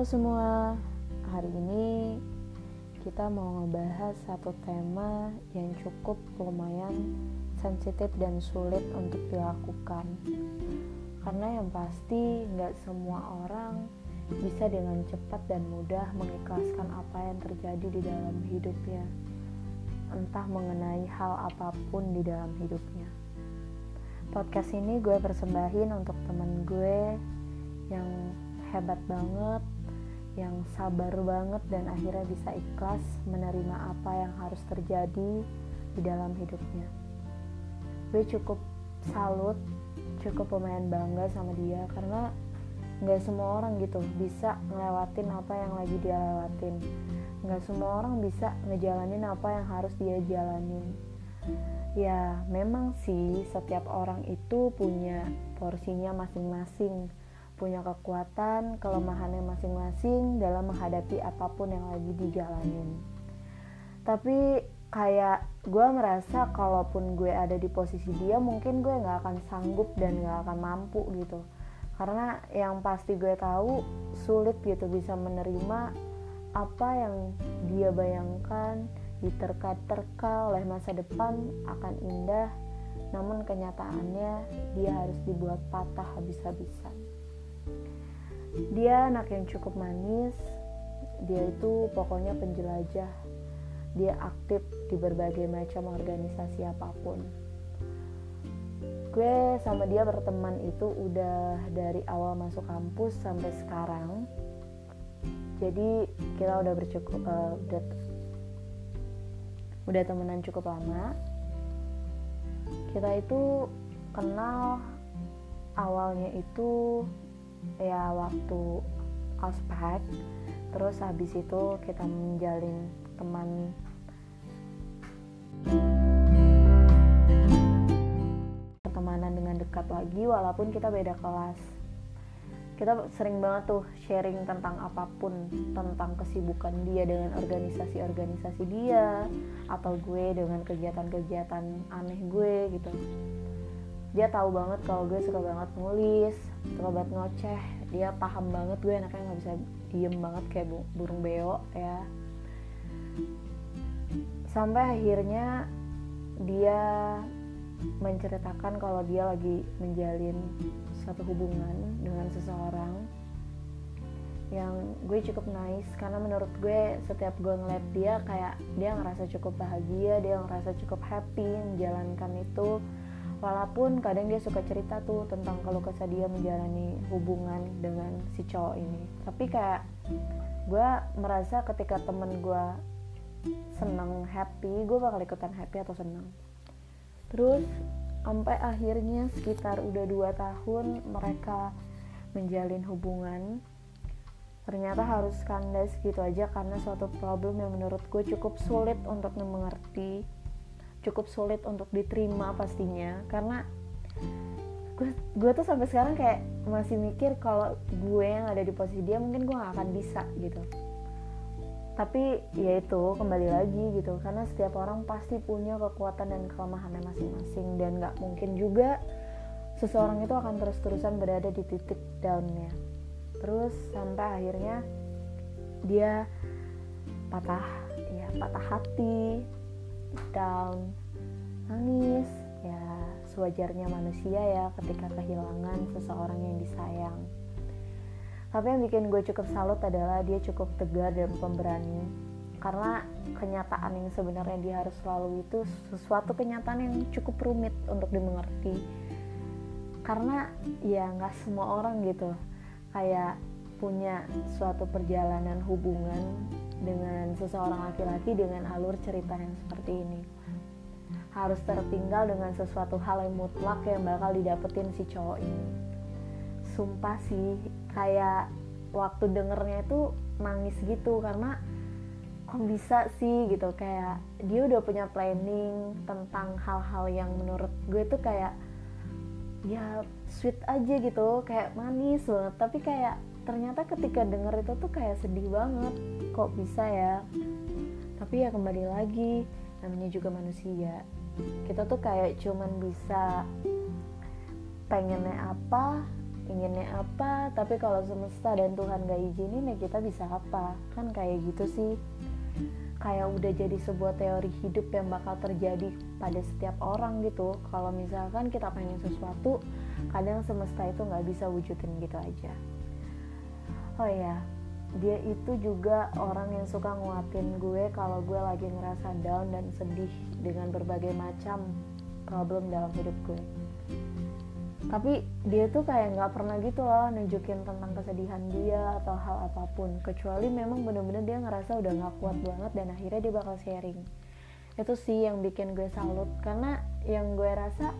Semua, hari ini kita mau ngebahas satu tema yang cukup lumayan sensitif dan sulit untuk dilakukan. Karena yang pasti nggak semua orang bisa dengan cepat dan mudah mengikhlaskan apa yang terjadi di dalam hidupnya, entah mengenai hal apa pun di dalam hidupnya. Podcast ini gue persembahin untuk temen gue yang hebat banget, yang sabar banget dan akhirnya bisa ikhlas menerima apa yang harus terjadi di dalam hidupnya. Gue cukup salut, cukup lumayan bangga sama dia karena nggak semua orang gitu bisa ngelewatin apa yang lagi dia lewatin. Nggak semua orang bisa ngejalanin apa yang harus dia jalanin. Ya, memang sih setiap orang itu punya porsinya masing-masing punya kekuatan, kelemahannya masing-masing dalam menghadapi apa pun yang lagi dijalanin. Tapi kayak gue merasa kalaupun gue ada di posisi dia mungkin gue nggak akan sanggup dan nggak akan mampu gitu. Karena yang pasti gue tahu sulit gitu bisa menerima apa yang dia bayangkan diterka-terka oleh masa depan akan indah namun kenyataannya dia harus dibuat patah habis-habisan dia anak yang cukup manis. Dia itu pokoknya penjelajah. Dia aktif di berbagai macam organisasi apa pun. Gue sama dia berteman itu udah dari awal masuk kampus sampai sekarang. Jadi kita udah bercukup uh, udah udah temenan cukup lama. Kita itu kenal awalnya itu ya waktu ospek. Terus habis itu kita menjalin teman. Pertemanan dengan dekat lagi walaupun kita beda kelas. Kita sering banget tuh sharing tentang apa pun tentang kesibukan dia dengan organisasi-organisasi dia atau gue dengan kegiatan-kegiatan aneh gue gitu. Dia tahu banget kalau gue suka banget nulis banget ngoceh. Dia paham banget gue anaknya nggak bisa diem banget kayak burung beo ya. Sampai akhirnya dia menceritakan kalau dia lagi menjalin satu hubungan dengan seseorang yang gue cukup nice. Karena menurut gue setiap gue ngeliat dia kayak dia ngerasa cukup bahagia dia ngerasa cukup happy menjalankan itu walaupun kadang dia suka cerita tuh tentang kalau kesah dia menjalani hubungan dengan si cowok ini. Tapi kayak gue merasa ketika temen gue seneng happy gue bakal ikutan happy atau seneng. Terus sampai akhirnya sekitar udah dua tahun mereka menjalin hubungan ternyata harus kandas gitu aja karena suatu problem yang menurut gue cukup sulit untuk mengerti cukup sulit untuk diterima pastinya. Karena gue tuh sampai sekarang kayak masih mikir kalau gue yang ada di posisi dia mungkin gue gak akan bisa gitu. Tapi ya itu kembali lagi gitu. Karena setiap orang pasti punya kekuatan dan kelemahannya masing-masing. Dan nggak mungkin juga seseorang itu akan terus-terusan berada di titik downnya. Terus sampai akhirnya dia patah ya patah hati down. Nangis. Ya sewajarnya manusia ya ketika kehilangan seseorang yang disayang. Tapi yang bikin gue cukup salut adalah dia cukup tegar dan pemberani. Karena kenyataan yang sebenarnya dia harus selalu itu sesuatu kenyataan yang cukup rumit untuk dimengerti. Karena ya nggak semua orang gitu kayak punya suatu perjalanan hubungan dengan seseorang laki-laki dengan alur cerita yang seperti ini. Harus tertinggal dengan sesuatu hal yang mutlak yang bakal didapetin si cowok ini. Sumpah sih kayak waktu dengernya itu nangis gitu karena kok bisa sih gitu kayak dia udah punya planning tentang hal-hal yang menurut gue tuh kayak ya sweet aja gitu kayak manis banget. Tapi kayak ternyata ketika denger itu tuh kayak sedih banget. Kok bisa ya? Tapi ya kembali lagi namanya juga manusia. Kita tuh kayak cuman bisa pengennya apa inginnya apa tapi kalau semesta dan Tuhan gak izinin ya kita bisa apa. Kan kayak gitu sih. Kayak udah jadi sebuah teori hidup yang bakal terjadi pada setiap orang gitu. Kalau misalkan kita pengen sesuatu kadang semesta itu nggak bisa wujudin gitu aja oh ya dia itu juga orang yang suka nguatin gue kalau gue lagi ngerasa down dan sedih dengan berbagai macam problem dalam hidup gue. Tapi dia tuh kayak nggak pernah gitu loh nunjukin tentang kesedihan dia atau hal apa pun. Kecuali memang bener-bener dia ngerasa udah nggak kuat banget dan akhirnya dia bakal sharing. Itu sih yang bikin gue salut. Karena yang gue rasa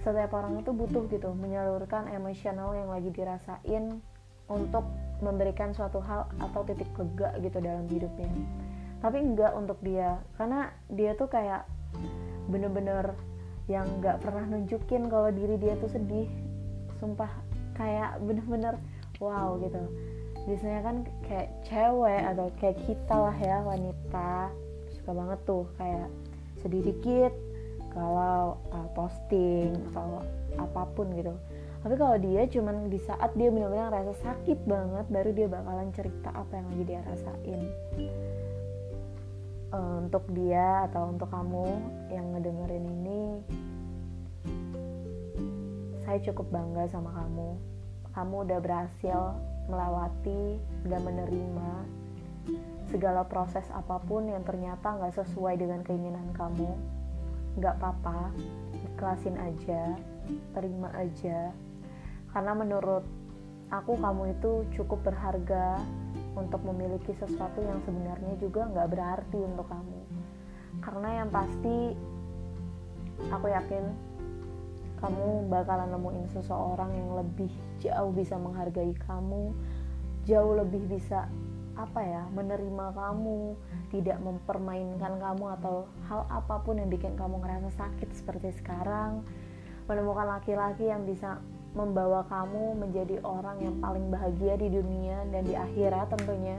setiap orang itu butuh gitu menyalurkan emosional yang lagi dirasain untuk memberikan suatu hal atau titik lega gitu dalam hidupnya. Tapi enggak untuk dia karena dia tuh kayak bener-bener yang nggak pernah nunjukin kalau diri dia tuh sedih. Sumpah kayak bener-bener wow gitu. Biasanya kan kayak cewek atau kayak kita lah ya wanita. Suka banget tuh kayak sedih dikit kalau uh, posting atau apa pun gitu tapi kalau dia cuman di saat dia benar-benar rasa sakit banget baru dia bakalan cerita apa yang lagi dia rasain. Uh, untuk dia atau untuk kamu yang ngedengerin ini saya cukup bangga sama kamu. Kamu udah berhasil melewati dan menerima segala proses apa pun yang ternyata nggak sesuai dengan keinginan kamu. Nggak apa-apa ikhlasin aja terima aja karena menurut aku kamu itu cukup berharga untuk memiliki sesuatu yang sebenarnya juga nggak berarti untuk kamu. Karena yang pasti aku yakin kamu bakalan nemuin seseorang yang lebih jauh bisa menghargai kamu jauh lebih bisa apa ya menerima kamu tidak mempermainkan kamu atau hal apa pun yang bikin kamu ngerasa sakit seperti sekarang. Menemukan laki-laki yang bisa membawa kamu menjadi orang yang paling bahagia di dunia dan di akhirat tentunya.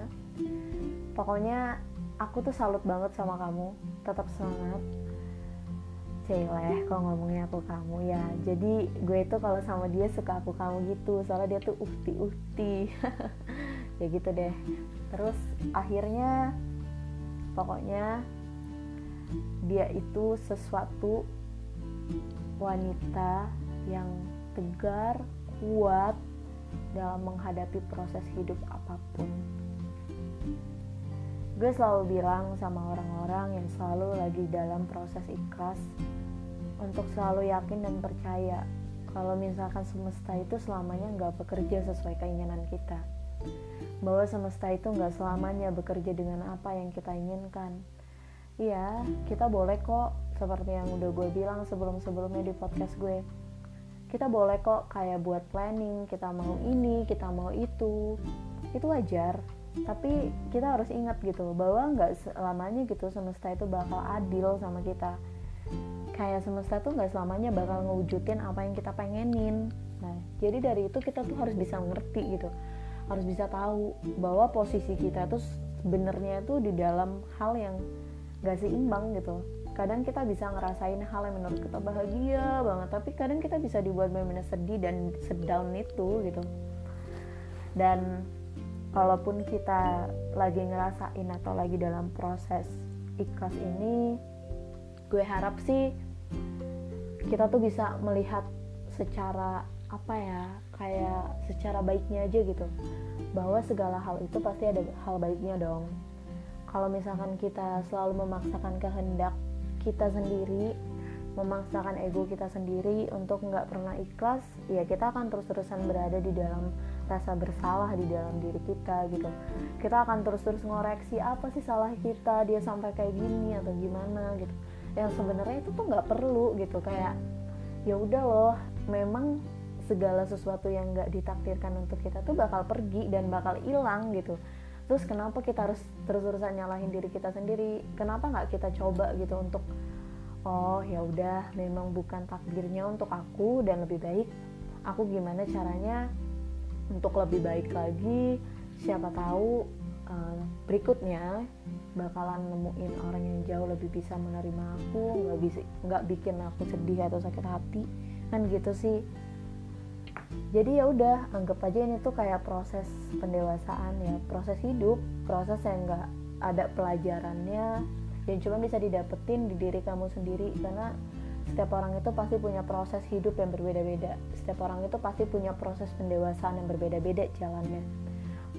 Pokoknya aku tuh salut banget sama kamu. Tetap semangat. Celeh kok ngomongnya aku kamu ya. Jadi gue tuh kalau sama dia suka aku kamu gitu. Soalnya dia tuh ukti ya gitu deh. Terus akhirnya pokoknya dia itu sesuatu wanita yang tegar, kuat dalam menghadapi proses hidup apa pun. Gue selalu bilang sama orang-orang yang selalu lagi dalam proses ikhlas untuk selalu yakin dan percaya kalau misalkan semesta itu selamanya nggak bekerja sesuai keinginan kita. Bahwa semesta itu nggak selamanya bekerja dengan apa yang kita inginkan. Iya, kita boleh kok seperti yang udah gue bilang sebelum-sebelumnya di podcast gue kita boleh kok kayak buat planning kita mau ini kita mau itu. Itu wajar tapi kita harus ingat gitu bahwa nggak selamanya gitu semesta itu bakal adil sama kita. Kayak semesta tuh nggak selamanya bakal ngewujudin apa yang kita pengenin. Nah jadi dari itu kita tuh harus bisa ngerti gitu harus bisa tahu bahwa posisi kita tuh sebenarnya tuh di dalam hal yang gak seimbang gitu kadang kita bisa ngerasain hal yang menurut kita bahagia banget tapi kadang kita bisa dibuat benar-benar sedih dan sedown itu gitu. Dan kalaupun kita lagi ngerasain atau lagi dalam proses ikhlas ini gue harap sih kita tuh bisa melihat secara apa ya kayak secara baiknya aja gitu. Bahwa segala hal itu pasti ada hal baiknya dong. Kalau misalkan kita selalu memaksakan kehendak kita sendiri memaksakan ego kita sendiri untuk nggak pernah ikhlas ya kita akan terus-terusan berada di dalam rasa bersalah di dalam diri kita gitu. Kita akan terus-terus ngoreksi apa sih salah kita? Dia sampai kayak gini atau gimana? gitu. Yang sebenarnya itu tuh nggak perlu gitu kayak ya udah loh memang segala sesuatu yang nggak ditakdirkan untuk kita tuh bakal pergi dan bakal hilang gitu terus kenapa kita harus terus-terusan nyalahin diri kita sendiri? Kenapa nggak kita coba gitu untuk oh ya udah memang bukan takdirnya untuk aku dan lebih baik. Aku gimana caranya untuk lebih baik lagi? Siapa tahu uh, berikutnya bakalan nemuin orang yang jauh lebih bisa menerima aku nggak bisa nggak bikin aku sedih atau sakit hati. Kan gitu sih jadi ya udah anggap aja ini tuh kayak proses pendewasaan ya. Proses hidup proses yang nggak ada pelajarannya yang cuma bisa didapetin di diri kamu sendiri. Karena setiap orang itu pasti punya proses hidup yang berbeda-beda. Setiap orang itu pasti punya proses pendewasaan yang berbeda-beda jalannya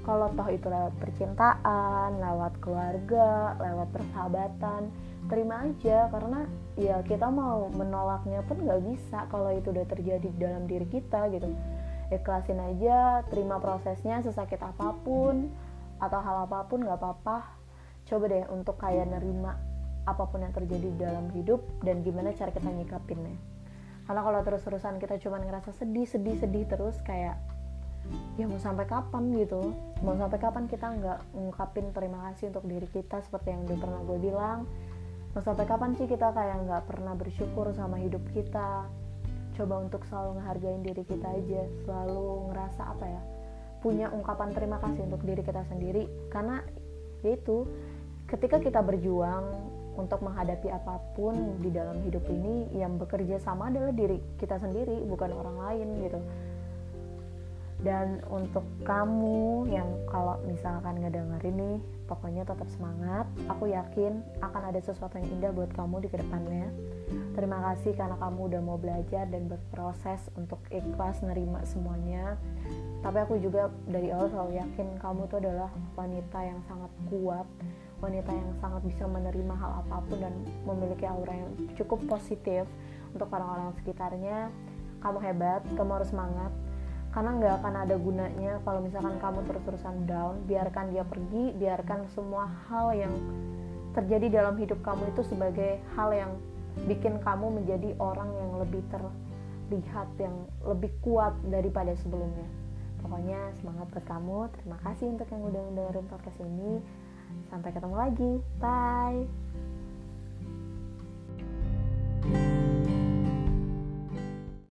kalau toh itu lewat percintaan lewat keluarga lewat persahabatan terima aja. Karena ya kita mau menolaknya pun nggak bisa kalau itu udah terjadi dalam diri kita gitu. Ikhlasin aja terima prosesnya sesakit apa pun atau hal apa pun nggak apa-apa. Coba deh untuk kayak nerima apa pun yang terjadi dalam hidup dan gimana cara kita nyikapinnya. Karena kalau terus-terusan kita cuma ngerasa sedih sedih sedih terus kayak ya mau sampai kapan gitu? Mau sampai kapan kita nggak ngungkapin terima kasih untuk diri kita seperti yang udah pernah gue bilang? Mau sampai kapan sih kita kayak nggak pernah bersyukur sama hidup kita? Coba untuk selalu ngehargain diri kita aja selalu ngerasa apa ya? Punya ungkapan terima kasih untuk diri kita sendiri. Karena yaitu ketika kita berjuang untuk menghadapi apa pun di dalam hidup ini yang bekerja sama adalah diri kita sendiri bukan orang lain gitu dan untuk kamu yang kalau misalkan ngedenger ini pokoknya tetap semangat. Aku yakin akan ada sesuatu yang indah buat kamu di ke depannya. Terima kasih karena kamu udah mau belajar dan berproses untuk ikhlas nerima semuanya. Tapi aku juga dari awal selalu yakin kamu tuh adalah wanita yang sangat kuat wanita yang sangat bisa menerima hal apa pun dan memiliki aura yang cukup positif untuk orang-orang sekitarnya. Kamu hebat, kamu harus semangat karena nggak akan ada gunanya kalau misalkan kamu terus-terusan down biarkan dia pergi biarkan semua hal yang terjadi dalam hidup kamu itu sebagai hal yang bikin kamu menjadi orang yang lebih terlihat yang lebih kuat daripada sebelumnya. Pokoknya semangat buat kamu. Terima kasih untuk yang udah dengerin podcast ini. Sampai ketemu lagi. Bye